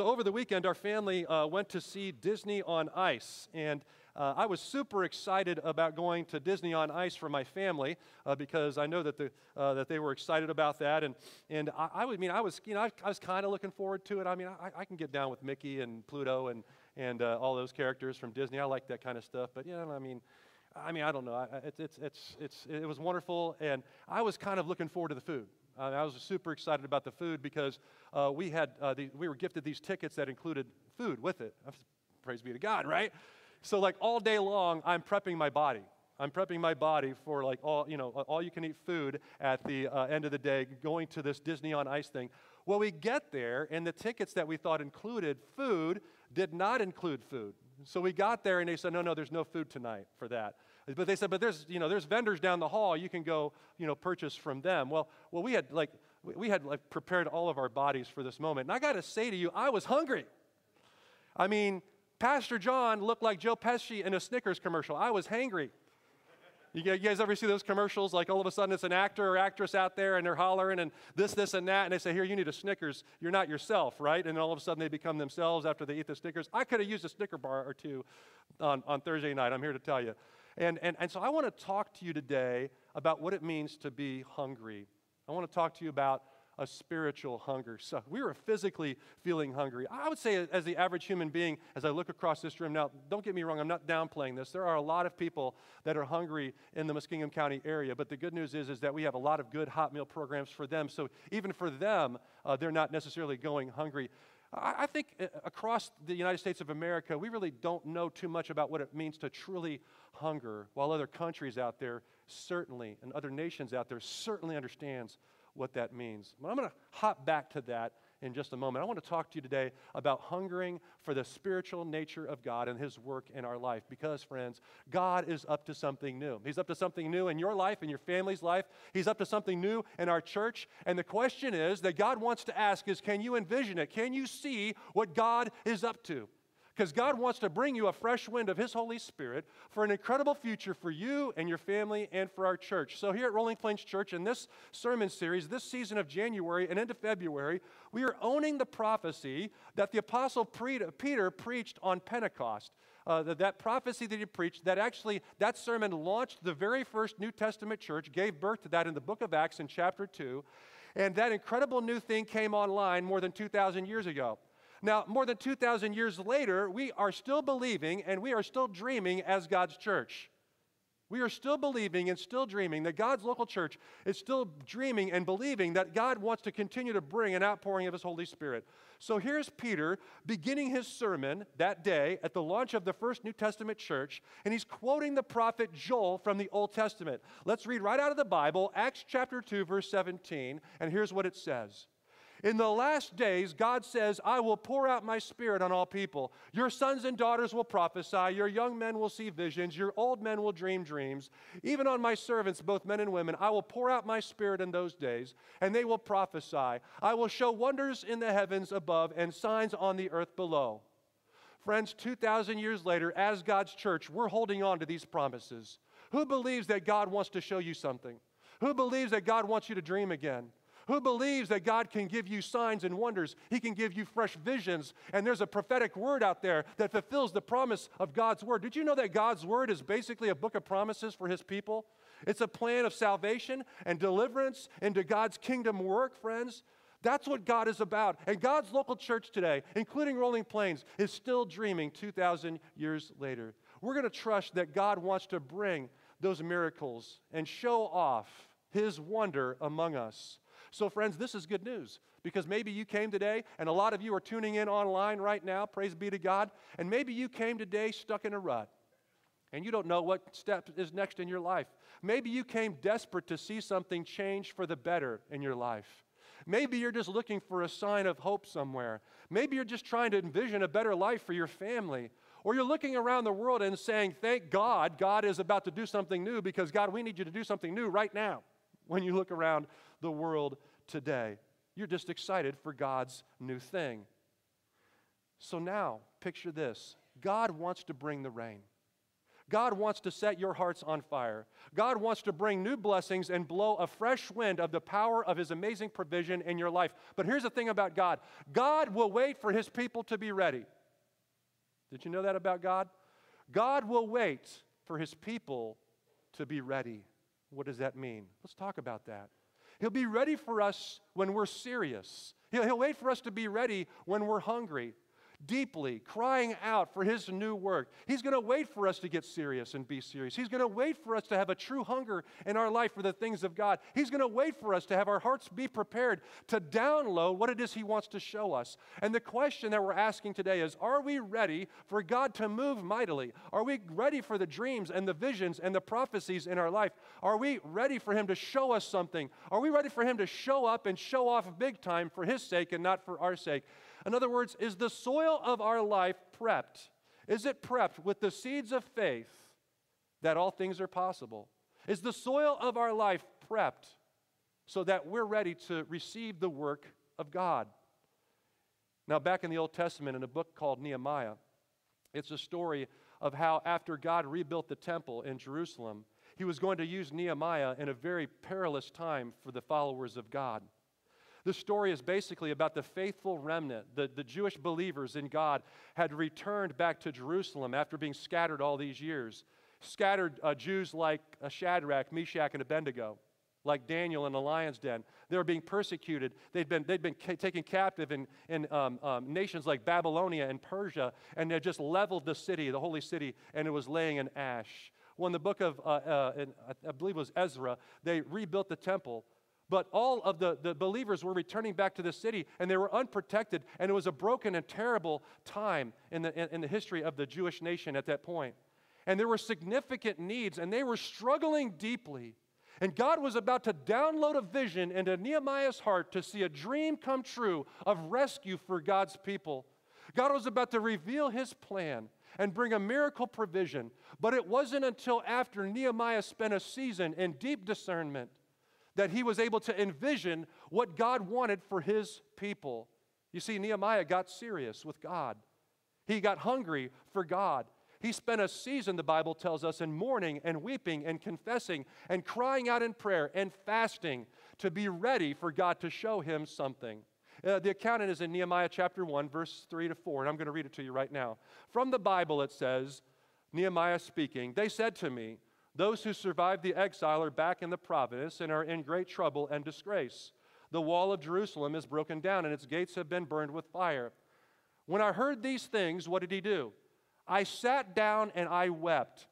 So, over the weekend, our family uh, went to see Disney on Ice. And uh, I was super excited about going to Disney on Ice for my family uh, because I know that, the, uh, that they were excited about that. And, and I, I would mean, I was, you know, I, I was kind of looking forward to it. I mean, I, I, can get down with Mickey and Pluto and, and uh, all those characters from Disney. I like that kind of stuff. But, yeah, I mean, I mean, I don't know. It's, it's, it's, it's, it was wonderful. And I was kind of looking forward to the food. Uh, I was super excited about the food because uh, we had uh, the, we were gifted these tickets that included food with it. Praise be to God, right? So like all day long, I'm prepping my body. I'm prepping my body for like all you know all you can eat food at the uh, end of the day, going to this Disney on Ice thing. Well, we get there, and the tickets that we thought included food did not include food. So we got there, and they said, no, no, there's no food tonight for that. But they said, but there's, you know, there's vendors down the hall. You can go, you know, purchase from them. Well, well, we had like, we had like prepared all of our bodies for this moment. And I got to say to you, I was hungry. I mean, Pastor John looked like Joe Pesci in a Snickers commercial. I was hangry. You guys ever see those commercials? Like all of a sudden it's an actor or actress out there and they're hollering and this, this, and that. And they say, Here, you need a Snickers. You're not yourself, right? And all of a sudden they become themselves after they eat the Snickers. I could have used a Snicker bar or two on, on Thursday night, I'm here to tell you. And, and, and so I want to talk to you today about what it means to be hungry. I want to talk to you about a spiritual hunger. So we were physically feeling hungry. I would say, as the average human being, as I look across this room, now, don't get me wrong, I'm not downplaying this. There are a lot of people that are hungry in the Muskingum County area, but the good news is, is that we have a lot of good hot meal programs for them. So even for them, uh, they're not necessarily going hungry. I think uh, across the United States of America, we really don't know too much about what it means to truly hunger, while other countries out there certainly, and other nations out there certainly understands what that means. But I'm going to hop back to that in just a moment. I want to talk to you today about hungering for the spiritual nature of God and His work in our life. Because, friends, God is up to something new. He's up to something new in your life, in your family's life. He's up to something new in our church. And the question is that God wants to ask is can you envision it? Can you see what God is up to? Because God wants to bring you a fresh wind of His Holy Spirit for an incredible future for you and your family and for our church. So, here at Rolling Plains Church, in this sermon series, this season of January and into February, we are owning the prophecy that the Apostle Peter preached on Pentecost. Uh, that, that prophecy that he preached, that actually, that sermon launched the very first New Testament church, gave birth to that in the book of Acts in chapter 2. And that incredible new thing came online more than 2,000 years ago. Now, more than 2,000 years later, we are still believing and we are still dreaming as God's church. We are still believing and still dreaming that God's local church is still dreaming and believing that God wants to continue to bring an outpouring of His Holy Spirit. So here's Peter beginning his sermon that day at the launch of the first New Testament church, and he's quoting the prophet Joel from the Old Testament. Let's read right out of the Bible, Acts chapter 2, verse 17, and here's what it says. In the last days, God says, I will pour out my spirit on all people. Your sons and daughters will prophesy, your young men will see visions, your old men will dream dreams. Even on my servants, both men and women, I will pour out my spirit in those days, and they will prophesy. I will show wonders in the heavens above and signs on the earth below. Friends, 2,000 years later, as God's church, we're holding on to these promises. Who believes that God wants to show you something? Who believes that God wants you to dream again? Who believes that God can give you signs and wonders? He can give you fresh visions, and there's a prophetic word out there that fulfills the promise of God's word. Did you know that God's word is basically a book of promises for his people? It's a plan of salvation and deliverance into God's kingdom work, friends. That's what God is about. And God's local church today, including Rolling Plains, is still dreaming 2,000 years later. We're going to trust that God wants to bring those miracles and show off his wonder among us. So, friends, this is good news because maybe you came today, and a lot of you are tuning in online right now, praise be to God, and maybe you came today stuck in a rut and you don't know what step is next in your life. Maybe you came desperate to see something change for the better in your life. Maybe you're just looking for a sign of hope somewhere. Maybe you're just trying to envision a better life for your family. Or you're looking around the world and saying, Thank God, God is about to do something new because, God, we need you to do something new right now when you look around the world today. You're just excited for God's new thing. So now, picture this God wants to bring the rain. God wants to set your hearts on fire. God wants to bring new blessings and blow a fresh wind of the power of His amazing provision in your life. But here's the thing about God God will wait for His people to be ready. Did you know that about God? God will wait for His people to be ready. What does that mean? Let's talk about that. He'll be ready for us when we're serious. He'll, he'll wait for us to be ready when we're hungry deeply, crying out for His new work. He's going to wait for us to get serious and be serious. He's going to wait for us to have a true hunger in our life for the things of God. He's going to wait for us to have our hearts be prepared to download what it is He wants to show us. And the question that we're asking today is Are we ready for God to move mightily? Are we ready for the dreams and the visions and the prophecies in our life? Are we ready for Him to show us something? Are we ready for Him to show up and show off big time for His sake and not for our sake? In other words, is the soil of our life prepped? Is it prepped with the seeds of faith that all things are possible? Is the soil of our life prepped so that we're ready to receive the work of God? Now, back in the Old Testament, in a book called Nehemiah, it's a story of how after God rebuilt the temple in Jerusalem, he was going to use Nehemiah in a very perilous time for the followers of God. The story is basically about the faithful remnant, the, the Jewish believers in God had returned back to Jerusalem after being scattered all these years. Scattered uh, Jews like uh, Shadrach, Meshach, and Abednego, like Daniel in the lion's den. They were being persecuted. They'd been, they'd been ca- taken captive in, in um, um, nations like Babylonia and Persia, and they just leveled the city, the holy city, and it was laying in ash. Well, in the book of, uh, uh in, I believe it was Ezra, they rebuilt the temple but all of the, the believers were returning back to the city and they were unprotected. And it was a broken and terrible time in the, in, in the history of the Jewish nation at that point. And there were significant needs and they were struggling deeply. And God was about to download a vision into Nehemiah's heart to see a dream come true of rescue for God's people. God was about to reveal his plan and bring a miracle provision. But it wasn't until after Nehemiah spent a season in deep discernment that he was able to envision what God wanted for his people. You see, Nehemiah got serious with God, he got hungry for God. He spent a season, the Bible tells us, in mourning and weeping and confessing and crying out in prayer and fasting to be ready for God to show him something. Uh, the account is in Nehemiah chapter 1, verse 3 to 4, and I'm going to read it to you right now. From the Bible, it says, Nehemiah speaking, They said to me, those who survived the exile are back in the province and are in great trouble and disgrace. The wall of Jerusalem is broken down and its gates have been burned with fire. When I heard these things, what did he do? I sat down and I wept.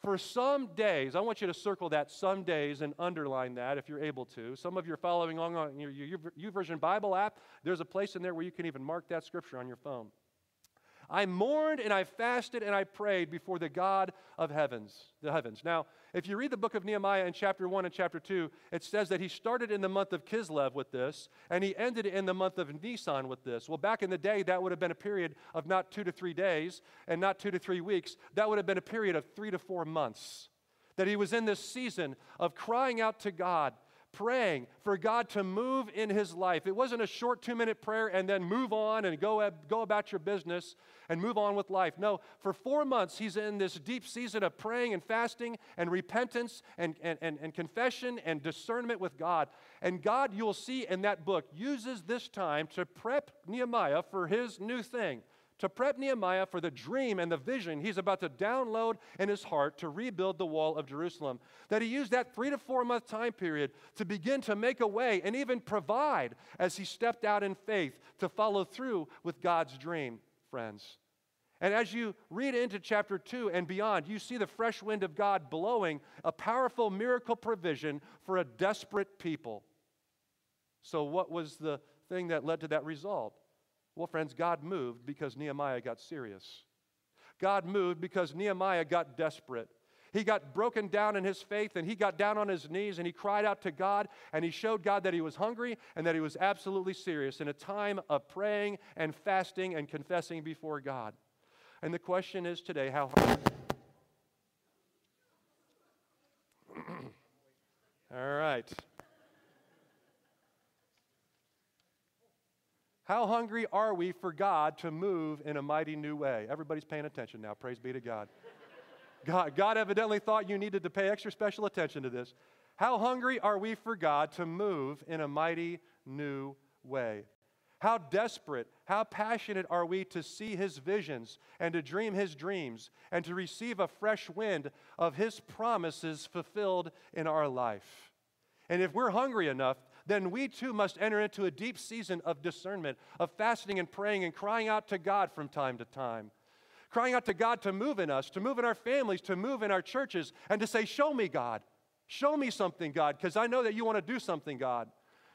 For some days, I want you to circle that some days and underline that if you're able to. Some of you are following along on your YouVersion Bible app. There's a place in there where you can even mark that scripture on your phone. I mourned and I fasted and I prayed before the God of heavens, the heavens. Now, if you read the book of Nehemiah in chapter 1 and chapter 2, it says that he started in the month of Kislev with this, and he ended in the month of Nisan with this. Well, back in the day, that would have been a period of not two to three days and not two to three weeks. That would have been a period of three to four months. That he was in this season of crying out to God praying for God to move in his life. It wasn't a short two minute prayer and then move on and go, go about your business and move on with life. No, for four months, he's in this deep season of praying and fasting and repentance and, and, and, and confession and discernment with God. And God, you'll see in that book, uses this time to prep Nehemiah for his new thing to prep Nehemiah for the dream and the vision he's about to download in his heart to rebuild the wall of Jerusalem. That he used that three to four month time period to begin to make a way and even provide as he stepped out in faith to follow through with God's dream, friends. And as you read into chapter 2 and beyond, you see the fresh wind of God blowing a powerful miracle provision for a desperate people. So, what was the thing that led to that result? Well, friends, God moved because Nehemiah got serious. God moved because Nehemiah got desperate. He got broken down in his faith and he got down on his knees and he cried out to God and he showed God that he was hungry and that he was absolutely serious in a time of praying and fasting and confessing before God. And the question is today how All right. How hungry are we for God to move in a mighty new way? Everybody's paying attention now. Praise be to God. God, God evidently thought you needed to pay extra special attention to this. How hungry are we for God to move in a mighty new way? How desperate, how passionate are we to see His visions and to dream His dreams and to receive a fresh wind of His promises fulfilled in our life? And if we're hungry enough, then we too must enter into a deep season of discernment, of fasting and praying and crying out to God from time to time. Crying out to God to move in us, to move in our families, to move in our churches, and to say, Show me, God. Show me something, God, because I know that you want to do something, God.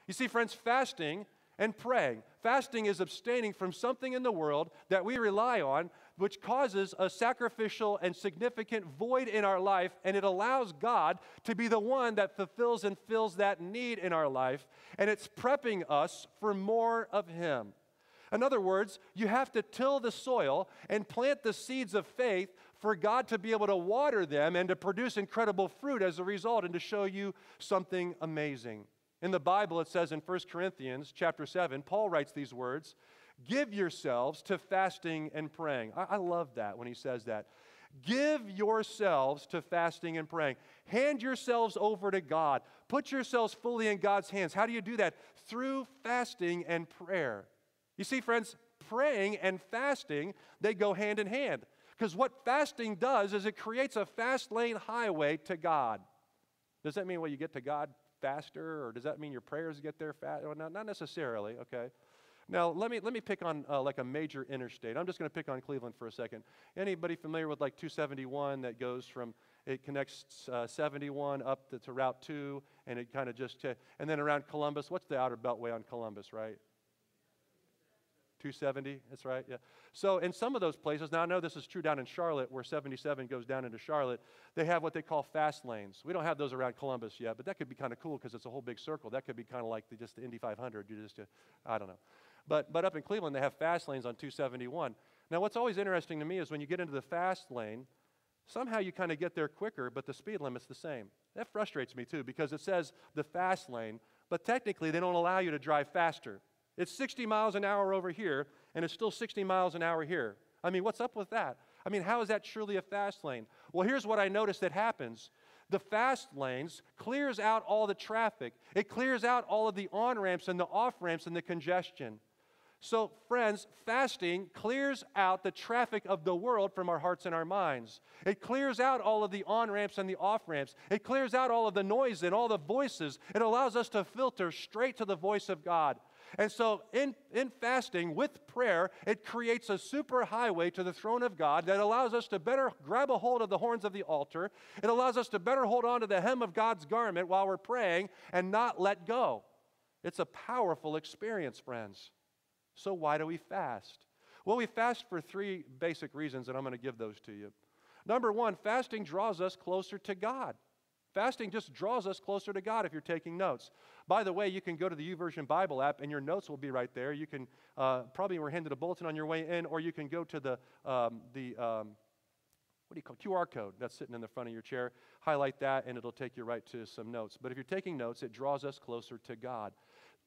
You see, friends, fasting and praying. Fasting is abstaining from something in the world that we rely on, which causes a sacrificial and significant void in our life, and it allows God to be the one that fulfills and fills that need in our life, and it's prepping us for more of Him. In other words, you have to till the soil and plant the seeds of faith for God to be able to water them and to produce incredible fruit as a result and to show you something amazing. In the Bible, it says in 1 Corinthians chapter 7, Paul writes these words Give yourselves to fasting and praying. I, I love that when he says that. Give yourselves to fasting and praying. Hand yourselves over to God. Put yourselves fully in God's hands. How do you do that? Through fasting and prayer. You see, friends, praying and fasting, they go hand in hand. Because what fasting does is it creates a fast lane highway to God. Does that mean, well, you get to God faster, or does that mean your prayers get there fast? Well, not, not necessarily, okay? Now, let me, let me pick on uh, like a major interstate. I'm just going to pick on Cleveland for a second. Anybody familiar with like 271 that goes from, it connects uh, 71 up to, to, Route 2, and it kind of just, and then around Columbus, what's the outer beltway on Columbus, right? 270, that's right, yeah. So in some of those places, now I know this is true down in Charlotte where 77 goes down into Charlotte, they have what they call fast lanes. We don't have those around Columbus yet, but that could be kind of cool because it's a whole big circle. That could be kind of like the, just the Indy 500. You just, uh, I don't know. But, but up in Cleveland, they have fast lanes on 271. Now, what's always interesting to me is when you get into the fast lane, somehow you kind of get there quicker, but the speed limit's the same. That frustrates me too because it says the fast lane, but technically they don't allow you to drive faster. It's 60 miles an hour over here, and it's still 60 miles an hour here. I mean, what's up with that? I mean, how is that surely a fast lane? Well, here's what I noticed that happens. The fast lanes clears out all the traffic. It clears out all of the on ramps and the off ramps and the congestion. So, friends, fasting clears out the traffic of the world from our hearts and our minds. It clears out all of the on ramps and the off ramps. It clears out all of the noise and all the voices. It allows us to filter straight to the voice of God. And so, in, in fasting with prayer, it creates a super highway to the throne of God that allows us to better grab a hold of the horns of the altar. It allows us to better hold on to the hem of God's garment while we're praying and not let go. It's a powerful experience, friends. So, why do we fast? Well, we fast for three basic reasons, and I'm going to give those to you. Number one, fasting draws us closer to God. Fasting just draws us closer to God if you're taking notes. By the way, you can go to the YouVersion Bible app and your notes will be right there. You can uh, probably were handed a bulletin on your way in, or you can go to the, um, the um, what do you call QR code that's sitting in the front of your chair. Highlight that and it'll take you right to some notes. But if you're taking notes, it draws us closer to God,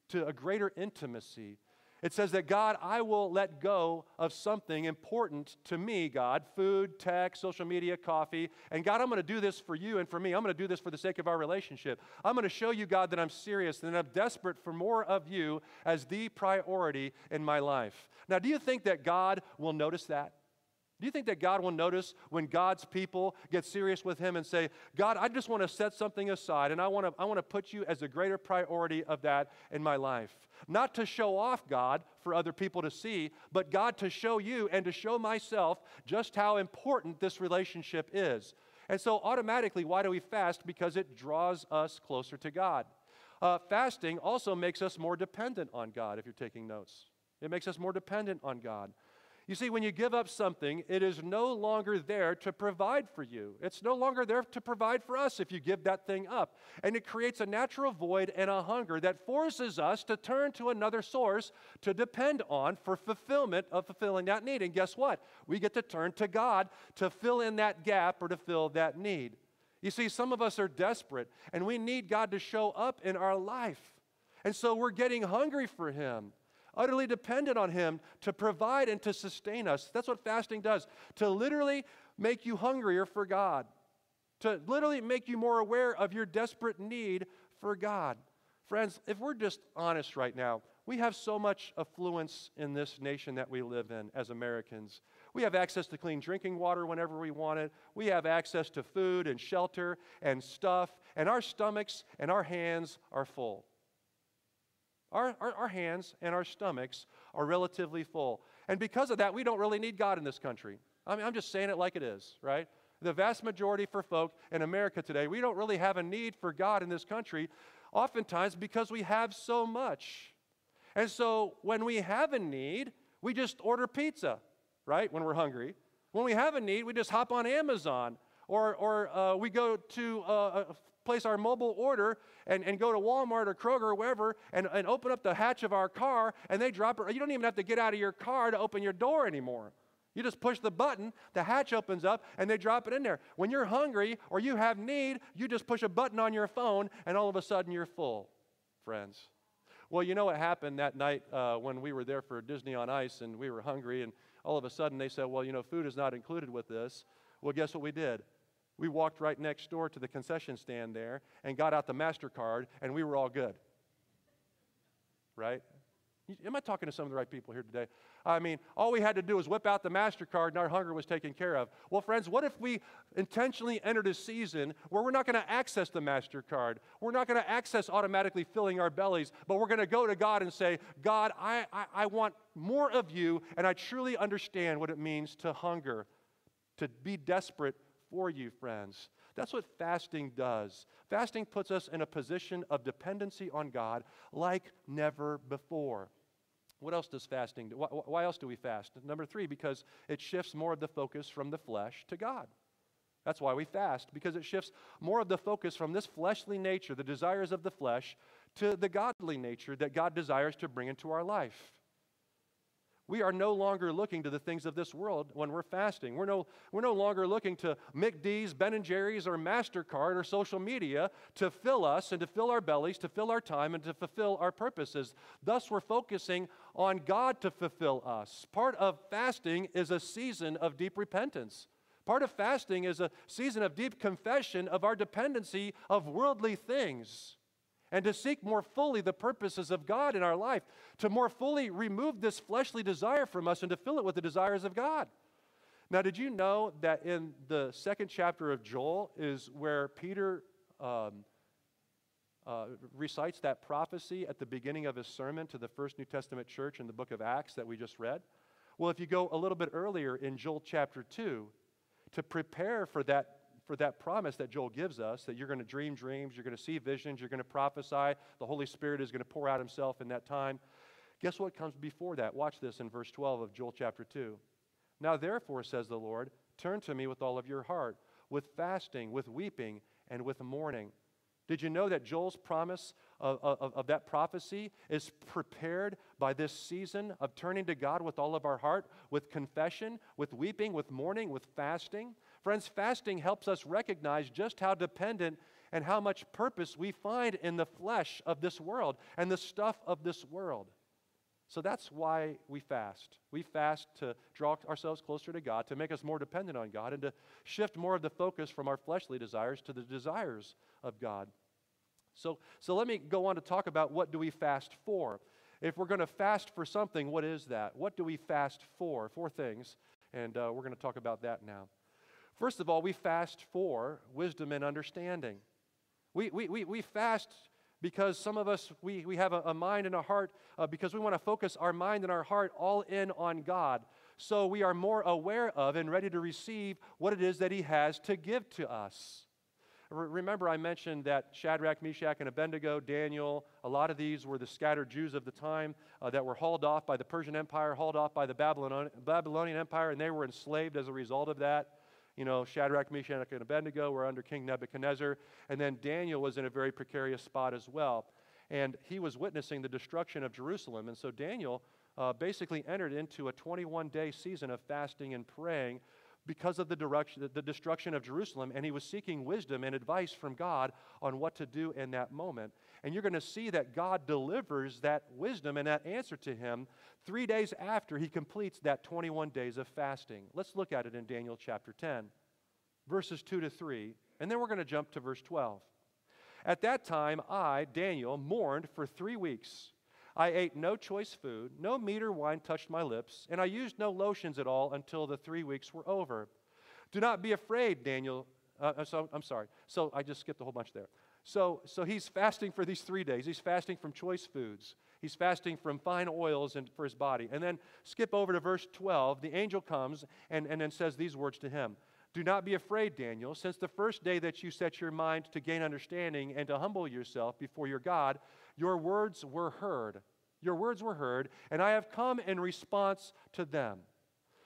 to a greater intimacy it says that God, I will let go of something important to me, God food, tech, social media, coffee. And God, I'm going to do this for you and for me. I'm going to do this for the sake of our relationship. I'm going to show you, God, that I'm serious and I'm desperate for more of you as the priority in my life. Now, do you think that God will notice that? Do you think that God will notice when God's people get serious with Him and say, God, I just want to set something aside and I want to, I want to put you as a greater priority of that in my life? Not to show off God for other people to see, but God to show you and to show myself just how important this relationship is. And so, automatically, why do we fast? Because it draws us closer to God. Uh, fasting also makes us more dependent on God, if you're taking notes. It makes us more dependent on God. You see, when you give up something, it is no longer there to provide for you. It's no longer there to provide for us if you give that thing up. And it creates a natural void and a hunger that forces us to turn to another source to depend on for fulfillment of fulfilling that need. And guess what? We get to turn to God to fill in that gap or to fill that need. You see, some of us are desperate and we need God to show up in our life. And so we're getting hungry for Him utterly dependent on Him to provide and to sustain us. That's what fasting does, to literally make you hungrier for God, to literally make you more aware of your desperate need for God. Friends, if we're just honest right now, we have so much affluence in this nation that we live in as Americans. We have access to clean drinking water whenever we want it. We have access to food and shelter and stuff, and our stomachs and our hands are full. Our, our, our, hands and our stomachs are relatively full. And because of that, we don't really need God in this country. I mean, I'm just saying it like it is, right? The vast majority for folk in America today, we don't really have a need for God in this country, oftentimes because we have so much. And so when we have a need, we just order pizza, right? When we're hungry. When we have a need, we just hop on Amazon or, or uh, we go to uh, place our mobile order and, and go to Walmart or Kroger or wherever and, and open up the hatch of our car and they drop it. You don't even have to get out of your car to open your door anymore. You just push the button, the hatch opens up, and they drop it in there. When you're hungry or you have need, you just push a button on your phone, and all of a sudden you're full, friends. Well, you know what happened that night uh, when we were there for Disney on Ice and we were hungry, and all of a sudden they said, Well, you know, food is not included with this. Well, guess what we did? We walked right next door to the concession stand there and got out the MasterCard, and we were all good. Right? Am I talking to some of the right people here today? I mean, all we had to do was whip out the MasterCard and our hunger was taken care of. Well, friends, what if we intentionally entered a season where we're not going to access the MasterCard? We're not going to access automatically filling our bellies, but we're going to go to God and say, God, I, I, I want more of you, and I truly understand what it means to hunger, to be desperate for you, friends. That's what fasting does. Fasting puts us in a position of dependency on God like never before. What else does fasting do? Why, else do we fast? Number three, because it shifts more of the focus from the flesh to God. That's why we fast, because it shifts more of the focus from this fleshly nature, the desires of the flesh, to the godly nature that God desires to bring into our life. We are no longer looking to the things of this world when we're fasting. We're no, we're no longer looking to McD's, Ben & Jerry's, or MasterCard or social media to fill us and to fill our bellies, to fill our time, and to fulfill our purposes. Thus, we're focusing on God to fulfill us. Part of fasting is a season of deep repentance. Part of fasting is a season of deep confession of our dependency of worldly things and to seek more fully the purposes of God in our life, to more fully remove this fleshly desire from us and to fill it with the desires of God. Now, did you know that in the second chapter of Joel is where Peter um, uh, recites that prophecy at the beginning of his sermon to the first New Testament church in the book of Acts that we just read? Well, if you go a little bit earlier in Joel chapter 2, to prepare for that for that promise that Joel gives us that you're going to dream dreams, you're going to see visions, you're going to prophesy, the Holy Spirit is going to pour out himself in that time. Guess what comes before that? Watch this in verse 12 of Joel chapter 2. Now, therefore, says the Lord, turn to me with all of your heart, with fasting, with weeping, and with mourning. Did you know that Joel's promise of, of, of, that prophecy is prepared by this season of turning to God with all of our heart, with confession, with weeping, with mourning, with fasting? Friends, fasting helps us recognize just how dependent and how much purpose we find in the flesh of this world and the stuff of this world. So that's why we fast. We fast to draw ourselves closer to God, to make us more dependent on God, and to shift more of the focus from our fleshly desires to the desires of God. So, so let me go on to talk about what do we fast for. If we're going to fast for something, what is that? What do we fast for? Four things, and uh, we're going to talk about that now. First of all, we fast for wisdom and understanding. We, we, we, we fast because some of us, we, we have a, a mind and a heart uh, because we want to focus our mind and our heart all in on God. So we are more aware of and ready to receive what it is that He has to give to us. Remember, I mentioned that Shadrach, Meshach, and Abednego, Daniel, a lot of these were the scattered Jews of the time uh, that were hauled off by the Persian Empire, hauled off by the Babylonian Empire, and they were enslaved as a result of that. You know, Shadrach, Meshach, and Abednego were under King Nebuchadnezzar. And then Daniel was in a very precarious spot as well. And he was witnessing the destruction of Jerusalem. And so Daniel uh, basically entered into a 21 day season of fasting and praying because of the, direction, the destruction of Jerusalem, and he was seeking wisdom and advice from God on what to do in that moment. And you're going to see that God delivers that wisdom and that answer to him three days after he completes that 21 days of fasting. Let's look at it in Daniel chapter 10, verses 2 to 3, and then we're going to jump to verse 12. At that time, I, Daniel, mourned for three weeks. I ate no choice food, no meat or wine touched my lips, and I used no lotions at all until the three weeks were over. Do not be afraid, Daniel. Uh, uh, so, I'm sorry. So I just skipped a whole bunch there. So, so he's fasting for these three days. He's fasting from choice foods. He's fasting from fine oils and for his body. And then skip over to verse 12. The angel comes and, and then says these words to him Do not be afraid, Daniel, since the first day that you set your mind to gain understanding and to humble yourself before your God, your words were heard. Your words were heard, and I have come in response to them.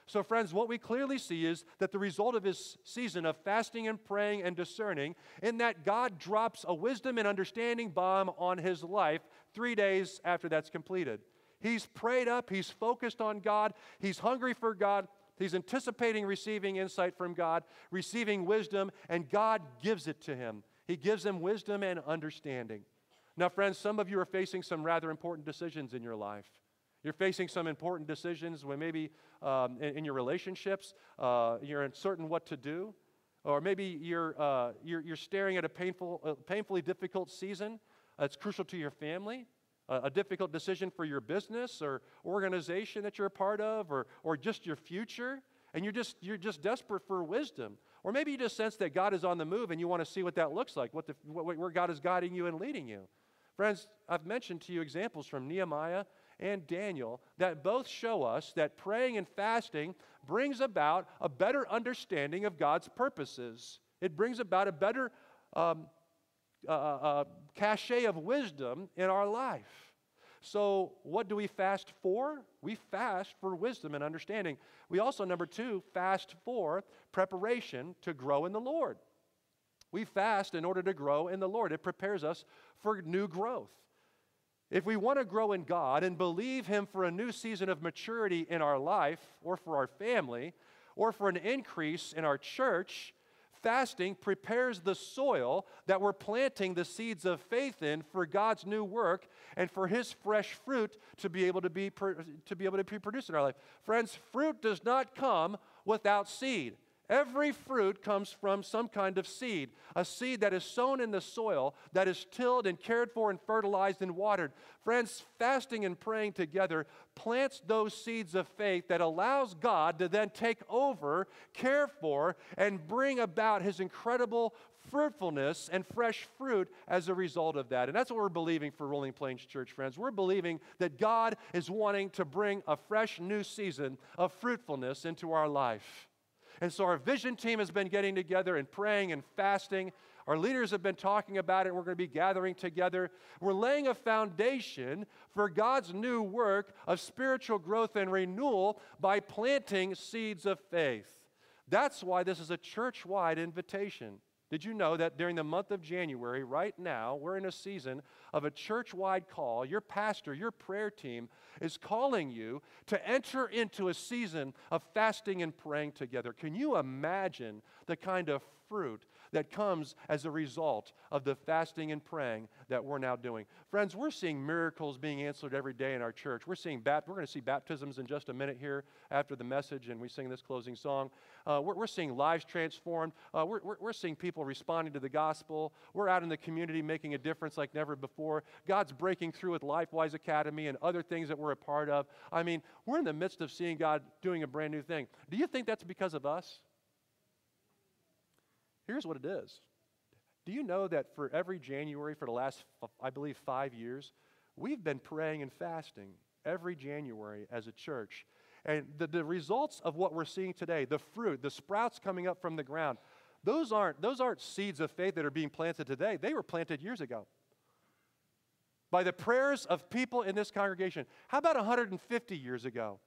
So, friends, what we clearly see is that the result of his season of fasting and praying and discerning, in that God drops a wisdom and understanding bomb on his life three days after that's completed. He's prayed up, he's focused on God, he's hungry for God, he's anticipating receiving insight from God, receiving wisdom, and God gives it to him. He gives him wisdom and understanding. Now, friends, some of you are facing some rather important decisions in your life. You're facing some important decisions when maybe um, in, in, your relationships, uh, you're uncertain what to do, or maybe you're, uh, you're, you're, staring at a painful, uh, painfully difficult season that's crucial to your family, a difficult decision for your business or organization that you're a part of, or, or just your future, and you're just, you're just desperate for wisdom. Or maybe you just sense that God is on the move and you want to see what that looks like, what the, what, where God is guiding you and leading you. Friends, I've mentioned to you examples from Nehemiah and Daniel that both show us that praying and fasting brings about a better understanding of God's purposes. It brings about a better um, uh, uh, uh cachet of wisdom in our life. So, what do we fast for? We fast for wisdom and understanding. We also, number two, fast for preparation to grow in the Lord. We fast in order to grow in the Lord. It prepares us for new growth. If we want to grow in God and believe Him for a new season of maturity in our life or for our family or for an increase in our church, fasting prepares the soil that we're planting the seeds of faith in for God's new work and for His fresh fruit to be able to be, to be, able to be produced in our life. Friends, fruit does not come without seed. Every fruit comes from some kind of seed, a seed that is sown in the soil, that is tilled and cared for and fertilized and watered. Friends, fasting and praying together plants those seeds of faith that allows God to then take over, care for, and bring about his incredible fruitfulness and fresh fruit as a result of that. And that's what we're believing for Rolling Plains Church, friends. We're believing that God is wanting to bring a fresh new season of fruitfulness into our life. And so our vision team has been getting together and praying and fasting. Our leaders have been talking about it. We're going to be gathering together. We're laying a foundation for God's new work of spiritual growth and renewal by planting seeds of faith. That's why this is a church wide invitation. Did you know that during the month of January, right now, we're in a season of a church wide call? Your pastor, your prayer team is calling you to enter into a season of fasting and praying together. Can you imagine the kind of fruit that comes as a result of the fasting and praying that we're now doing. Friends, we're seeing miracles being answered every day in our church. We're seeing bat- we're going to see baptisms in just a minute here after the message, and we sing this closing song. Uh, we're, we're, seeing lives transformed. Uh, we're, we're, we're seeing people responding to the gospel. We're out in the community making a difference like never before. God's breaking through with LifeWise Academy and other things that we're a part of. I mean, we're in the midst of seeing God doing a brand new thing. Do you think that's because of us? Here's what it is. Do you know that for every January for the last, I believe, five years, we've been praying and fasting every January as a church. And the, the results of what we're seeing today, the fruit, the sprouts coming up from the ground, those aren't, those aren't seeds of faith that are being planted today. They were planted years ago by the prayers of people in this congregation. How about 150 years ago?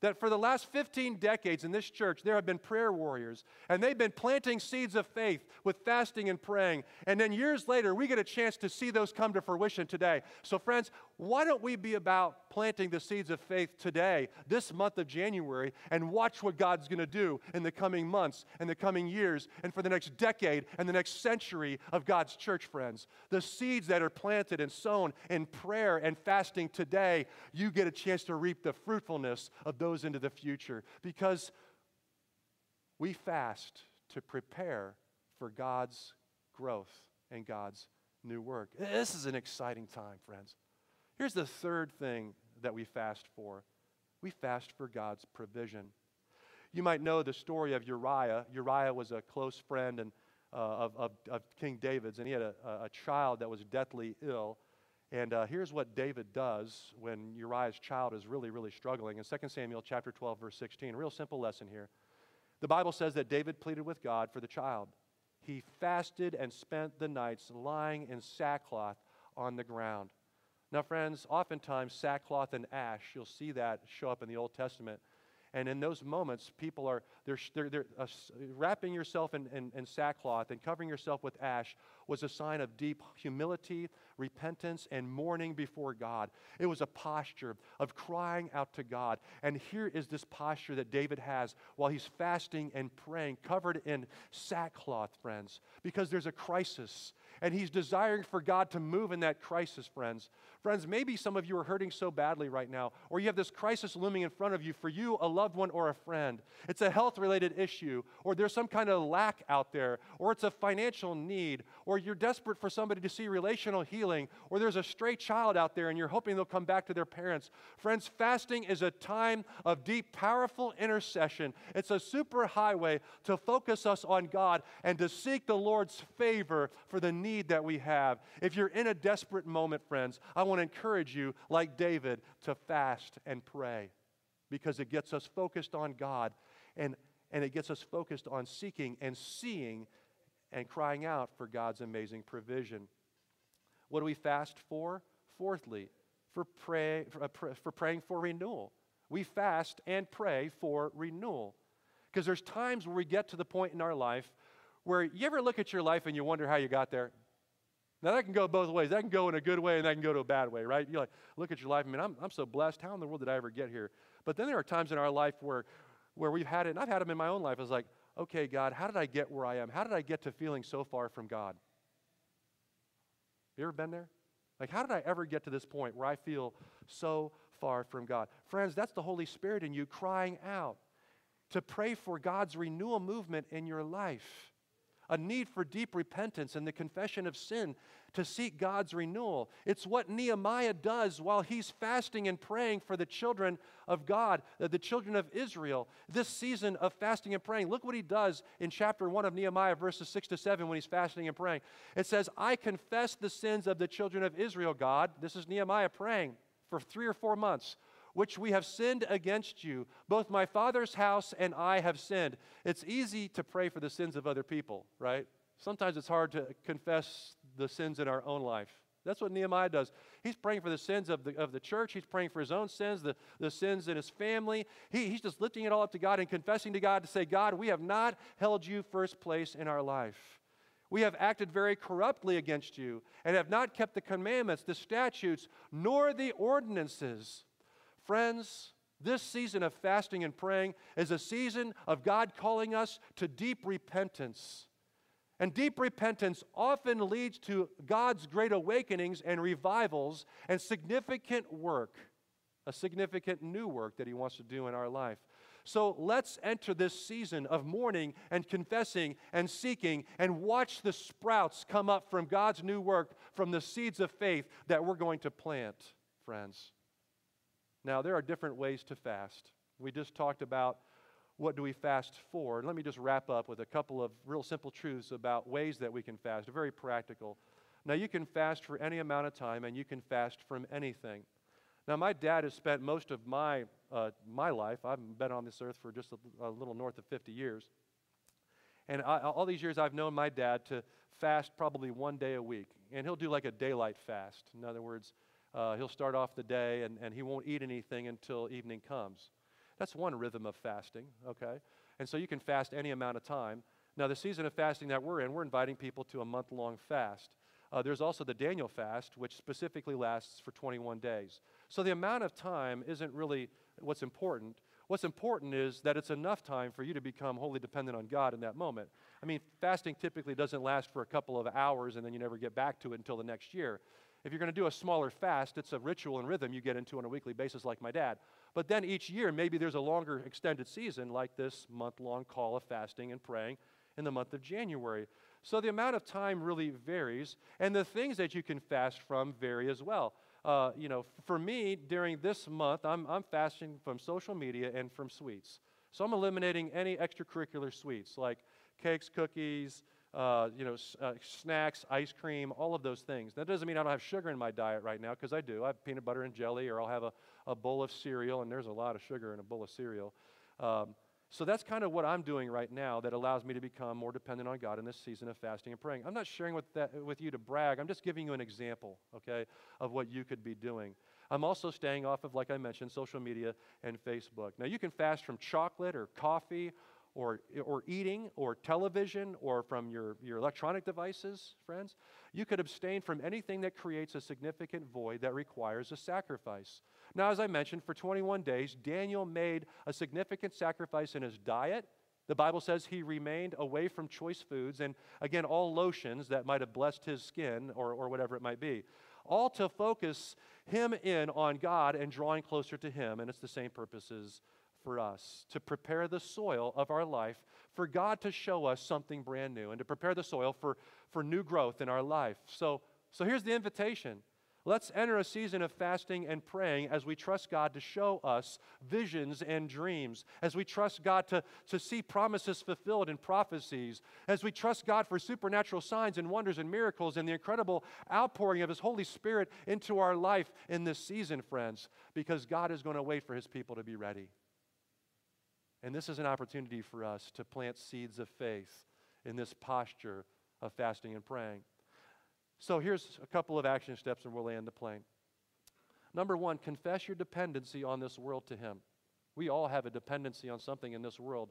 That for the last 15 decades in this church, there have been prayer warriors, and they've been planting seeds of faith with fasting and praying. And then years later, we get a chance to see those come to fruition today. So, friends, why don't we be about planting the seeds of faith today, this month of January, and watch what God's going to do in the coming months and the coming years and for the next decade and the next century of God's church, friends? The seeds that are planted and sown in prayer and fasting today, you get a chance to reap the fruitfulness of those into the future because we fast to prepare for God's growth and God's new work. This is an exciting time, friends. Here's the third thing that we fast for we fast for God's provision. You might know the story of Uriah. Uriah was a close friend and, uh, of, of, of, King David's, and he had a, a child that was deathly ill. And uh, here's what David does when Uriah's child is really, really struggling. In 2 Samuel chapter 12, verse 16, a real simple lesson here. The Bible says that David pleaded with God for the child. He fasted and spent the nights lying in sackcloth on the ground. Now, friends, oftentimes sackcloth and ash, you'll see that show up in the Old Testament. And in those moments, people are they're, they're, they're uh, wrapping yourself in, in, in, sackcloth and covering yourself with ash was a sign of deep humility, repentance, and mourning before God. It was a posture of crying out to God. And here is this posture that David has while he's fasting and praying, covered in sackcloth, friends, because there's a crisis and he's desiring for God to move in that crisis, friends. Friends, maybe some of you are hurting so badly right now, or you have this crisis looming in front of you for you, a loved one, or a friend. It's a health related issue, or there's some kind of lack out there, or it's a financial need, or you're desperate for somebody to see relational healing, or there's a stray child out there and you're hoping they'll come back to their parents. Friends, fasting is a time of deep, powerful intercession. It's a super highway to focus us on God and to seek the Lord's favor for the need that we have. If you're in a desperate moment, friends, I want to encourage you, like David, to fast and pray because it gets us focused on God and, and it gets us focused on seeking and seeing and crying out for God's amazing provision. What do we fast for? Fourthly, for, pray, for, uh, for praying for renewal. We fast and pray for renewal. Because there's times where we get to the point in our life where you ever look at your life and you wonder how you got there? Now, that can go both ways. That can go in a good way and that can go to a bad way, right? You like, look at your life, I mean, I'm, I'm so blessed. How in the world did I ever get here? But then there are times in our life where, where we've had it, and I've had them in my own life. I was like, okay, God, how did I get where I am? How did I get to feeling so far from God? You ever been there? Like, how did I ever get to this point where I feel so far from God? Friends, that's the Holy Spirit in you crying out to pray for God's renewal movement in your life a need for deep repentance and the confession of sin to seek God's renewal. It's what Nehemiah does while he's fasting and praying for the children of God, uh, the children of Israel, this season of fasting and praying. Look what he does in chapter 1 of Nehemiah, verses 6 to 7, when he's fasting and praying. It says, I confess the sins of the children of Israel, God. This is Nehemiah praying for three or four months which we have sinned against you. Both my father's house and I have sinned. It's easy to pray for the sins of other people, right? Sometimes it's hard to confess the sins in our own life. That's what Nehemiah does. He's praying for the sins of the, of the church. He's praying for his own sins, the, the sins in his family. He, he's just lifting it all up to God and confessing to God to say, God, we have not held you first place in our life. We have acted very corruptly against you and have not kept the commandments, the statutes, nor the ordinances Friends, this season of fasting and praying is a season of God calling us to deep repentance. And deep repentance often leads to God's great awakenings and revivals and significant work, a significant new work that He wants to do in our life. So let's enter this season of mourning and confessing and seeking and watch the sprouts come up from God's new work, from the seeds of faith that we're going to plant, friends. Now, there are different ways to fast. We just talked about what do we fast for. Let me just wrap up with a couple of real simple truths about ways that we can fast, very practical. Now, you can fast for any amount of time and you can fast from anything. Now, my dad has spent most of my, uh, my life, I've been on this earth for just a, a little north of 50 years. And I, all these years, I've known my dad to fast probably one day a week. And he'll do like a daylight fast. In other words, uh, he'll start off the day and, and he won't eat anything until evening comes. That's one rhythm of fasting, okay? And so you can fast any amount of time. Now, the season of fasting that we're in, we're inviting people to a month long fast. Uh, there's also the Daniel fast, which specifically lasts for 21 days. So the amount of time isn't really what's important. What's important is that it's enough time for you to become wholly dependent on God in that moment. I mean, fasting typically doesn't last for a couple of hours and then you never get back to it until the next year. If you're going to do a smaller fast, it's a ritual and rhythm you get into on a weekly basis, like my dad. But then each year, maybe there's a longer extended season, like this month long call of fasting and praying in the month of January. So the amount of time really varies, and the things that you can fast from vary as well. Uh, you know, for me, during this month, I'm, I'm fasting from social media and from sweets. So I'm eliminating any extracurricular sweets like cakes, cookies, uh, you know, uh, snacks, ice cream, all of those things. That doesn't mean I don't have sugar in my diet right now, because I do. I have peanut butter and jelly, or I'll have a, a bowl of cereal, and there's a lot of sugar in a bowl of cereal. Um, so that's kind of what I'm doing right now that allows me to become more dependent on God in this season of fasting and praying. I'm not sharing with, that, with you to brag. I'm just giving you an example, okay, of what you could be doing. I'm also staying off of, like I mentioned, social media and Facebook. Now, you can fast from chocolate or coffee or, or eating or television or from your, your electronic devices, friends. You could abstain from anything that creates a significant void that requires a sacrifice. Now, as I mentioned, for 21 days, Daniel made a significant sacrifice in his diet. The Bible says he remained away from choice foods and, again, all lotions that might have blessed his skin or, or whatever it might be. All to focus him in on God and drawing closer to him. And it's the same purposes for us to prepare the soil of our life for God to show us something brand new and to prepare the soil for, for new growth in our life. So, so here's the invitation Let's enter a season of fasting and praying as we trust God to show us visions and dreams, as we trust God to, to see promises fulfilled in prophecies, as we trust God for supernatural signs and wonders and miracles and the incredible outpouring of His Holy Spirit into our life in this season, friends, because God is going to wait for His people to be ready. And this is an opportunity for us to plant seeds of faith in this posture of fasting and praying. So here's a couple of action steps and we'll land the plane. Number one, confess your dependency on this world to Him. We all have a dependency on something in this world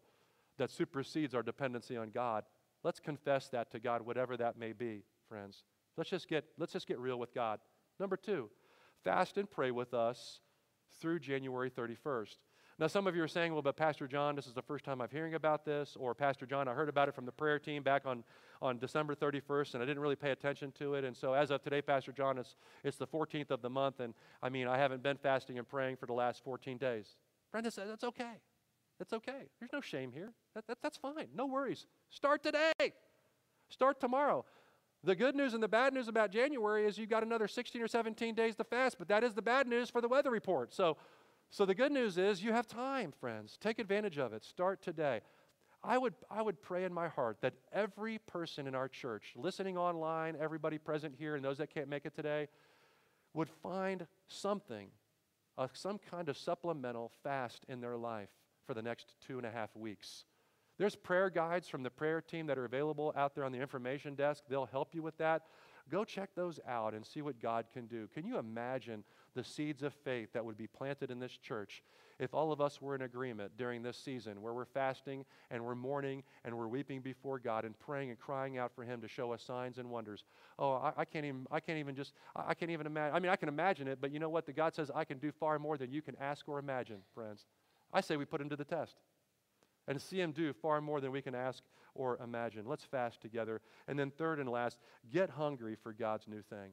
that supersedes our dependency on God. Let's confess that to God, whatever that may be, friends. Let's just get, let's just get real with God. Number two, fast and pray with us through January 31st. Now, some of you are saying, well, but Pastor John, this is the first time I'm hearing about this, or Pastor John, I heard about it from the prayer team back on, on December 31st, and I didn't really pay attention to it. And so, as of today, Pastor John, it's, it's the 14th of the month, and I mean, I haven't been fasting and praying for the last 14 days. Brenda said, that's okay. That's okay. There's no shame here. That, that, that's fine. No worries. Start today. Start tomorrow. The good news and the bad news about January is you've got another 16 or 17 days to fast, but that is the bad news for the weather report. So so the good news is you have time, friends. Take advantage of it. Start today. I would, I would pray in my heart that every person in our church, listening online, everybody present here, and those that can't make it today, would find something, uh, some kind of supplemental fast in their life for the next two and a half weeks. There's prayer guides from the prayer team that are available out there on the information desk. They'll help you with that. Go check those out and see what God can do. Can you imagine the seeds of faith that would be planted in this church if all of us were in agreement during this season where we're fasting and we're mourning and we're weeping before God and praying and crying out for Him to show us signs and wonders. Oh, I, I can't even, I can't even just, I, can't even imagine. I mean, I can imagine it, but you know what? The God says I can do far more than you can ask or imagine, friends. I say we put Him to the test and see Him do far more than we can ask or imagine. Let's fast together. And then, third and last, get hungry for God's new thing.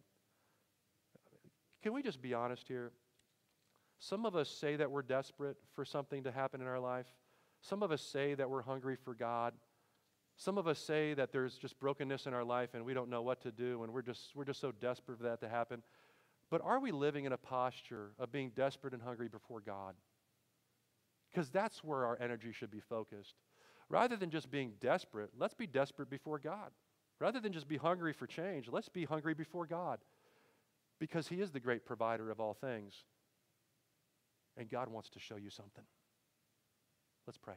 Can we just be honest here? Some of us say that we're desperate for something to happen in our life. Some of us say that we're hungry for God. Some of us say that there's just brokenness in our life and we don't know what to do and we're just, we're just so desperate for that to happen. But are we living in a posture of being desperate and hungry before God? Because that's where our energy should be focused. Rather than just being desperate, let's be desperate before God. Rather than just be hungry for change, let's be hungry before God because He is the great provider of all things. And God wants to show you something. Let's pray.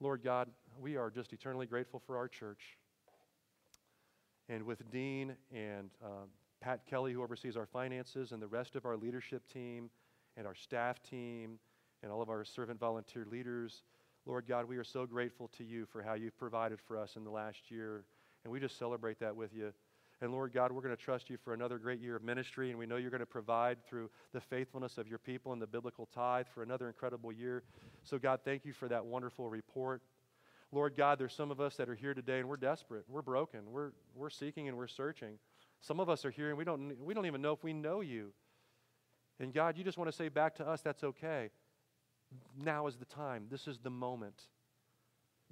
Lord God, we are just eternally grateful for our church. And with Dean and uh, Pat Kelly, who oversees our finances, and the rest of our leadership team, and our staff team, and all of our servant volunteer leaders, Lord God, we are so grateful to you for how you've provided for us in the last year. And we just celebrate that with you. And Lord God, we're going to trust you for another great year of ministry, and we know you're going to provide through the faithfulness of your people and the biblical tithe for another incredible year. So, God, thank you for that wonderful report. Lord God, there's some of us that are here today and we're desperate. We're broken. We're, we're seeking and we're searching. Some of us are here and we don't, we don't even know if we know you. And God, you just want to say back to us, that's okay. Now is the time. This is the moment.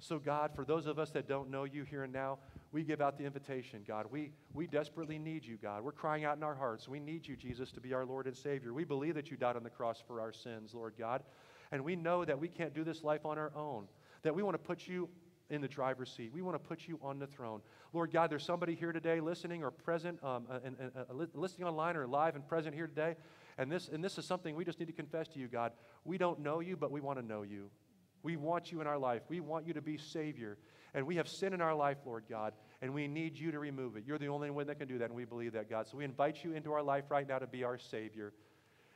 So, God, for those of us that don't know you here and now, we give out the invitation, God. We, we desperately need you, God. We're crying out in our hearts. We need you, Jesus, to be our Lord and Savior. We believe that you died on the cross for our sins, Lord God. And we know that we can't do this life on our own, that we want to put you in the driver's seat. We want to put you on the throne. Lord God, there's somebody here today listening or present, um, and, and uh, listening online or live and present here today. And this, and this is something we just need to confess to you, God. We don't know you, but we want to know you. We want you in our life. We want you to be Savior. And we have sin in our life, Lord God, and we need you to remove it. You're the only one that can do that, and we believe that, God. So we invite you into our life right now to be our Savior.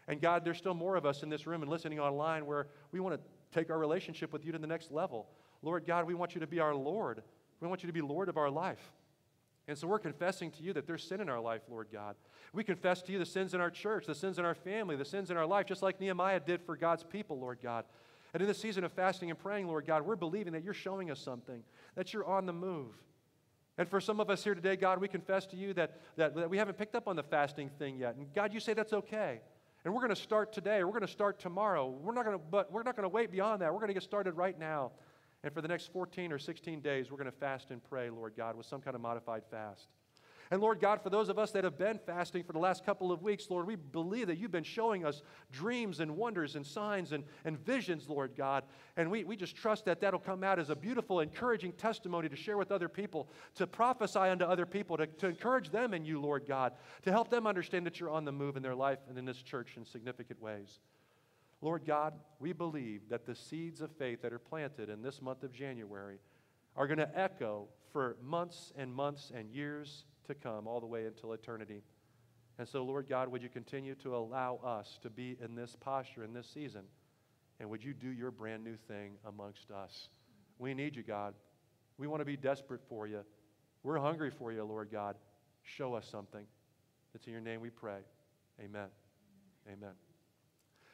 And God, there's still more of us in this room and listening online where we want to take our relationship with you to the next level. Lord God, we want you to be our Lord. We want you to be Lord of our life. And so we're confessing to you that there's sin in our life, Lord God. We confess to you the sins in our church, the sins in our family, the sins in our life, just like Nehemiah did for God's people, Lord God. And in this season of fasting and praying, Lord God, we're believing that you're showing us something, that you're on the move. And for some of us here today, God, we confess to you that, that, that we haven't picked up on the fasting thing yet. And God, you say that's okay. And we're going to start today. We're going to start tomorrow. We're not going to, but we're not going to wait beyond that. We're going to get started right now. And for the next 14 or 16 days, we're going to fast and pray, Lord God, with some kind of modified fast. And Lord God, for those of us that have been fasting for the last couple of weeks, Lord, we believe that you've been showing us dreams and wonders and signs and, and visions, Lord God. And we, we just trust that that'll come out as a beautiful, encouraging testimony to share with other people, to prophesy unto other people, to, to encourage them in you, Lord God, to help them understand that you're on the move in their life and in this church in significant ways. Lord God, we believe that the seeds of faith that are planted in this month of January are going to echo for months and months and years to come, all the way until eternity. And so, Lord God, would you continue to allow us to be in this posture in this season? And would you do your brand new thing amongst us? We need you, God. We want to be desperate for you. We're hungry for you, Lord God. Show us something. It's in your name we pray. Amen. Amen.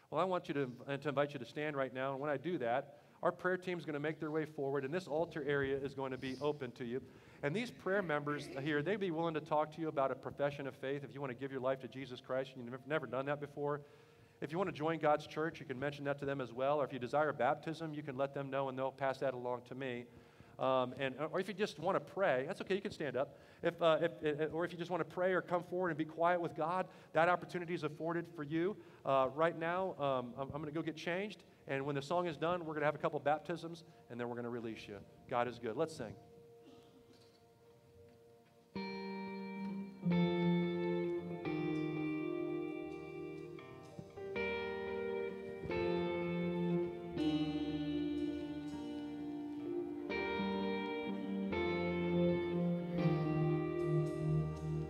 Well, I want you to, to invite you to stand right now. And when I do that, our prayer team is going to make their way forward, and this altar area is going to be open to you. And these prayer members here, they'd be willing to talk to you about a profession of faith if you want to give your life to Jesus Christ and you've never done that before. If you want to join God's church, you can mention that to them as well. Or if you desire baptism, you can let them know and they'll pass that along to me. Um, and, or if you just want to pray, that's okay, you can stand up. If, uh, if, or if you just want to pray or come forward and be quiet with God, that opportunity is afforded for you. Uh, right now, um, I'm, I'm going to go get changed. And when the song is done, we're going to have a couple baptisms, and then we're going to release you. God is good. Let's sing.